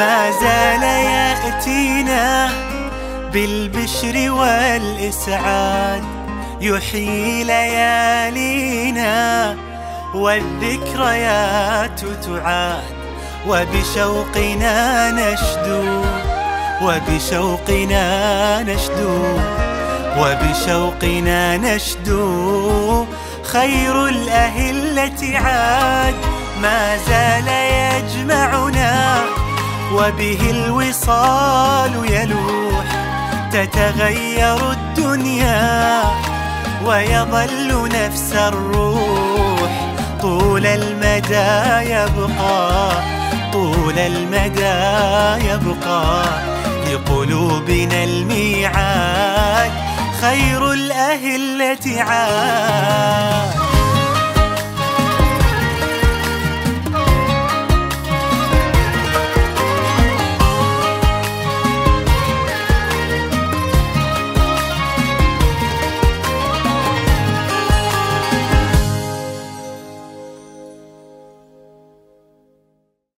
ما زال يأتينا بالبشر والإسعاد. يحيي ليالينا والذكريات تعاد وبشوقنا نشدو وبشوقنا نشدو وبشوقنا نشدو. خير الأهلة عاد. ما زال وبه الوصال يلوح تتغير الدنيا ويظل نفس الروح. طول المدى يبقى طول المدى يبقى لقلوبنا الميعاد خير الأهلة عاد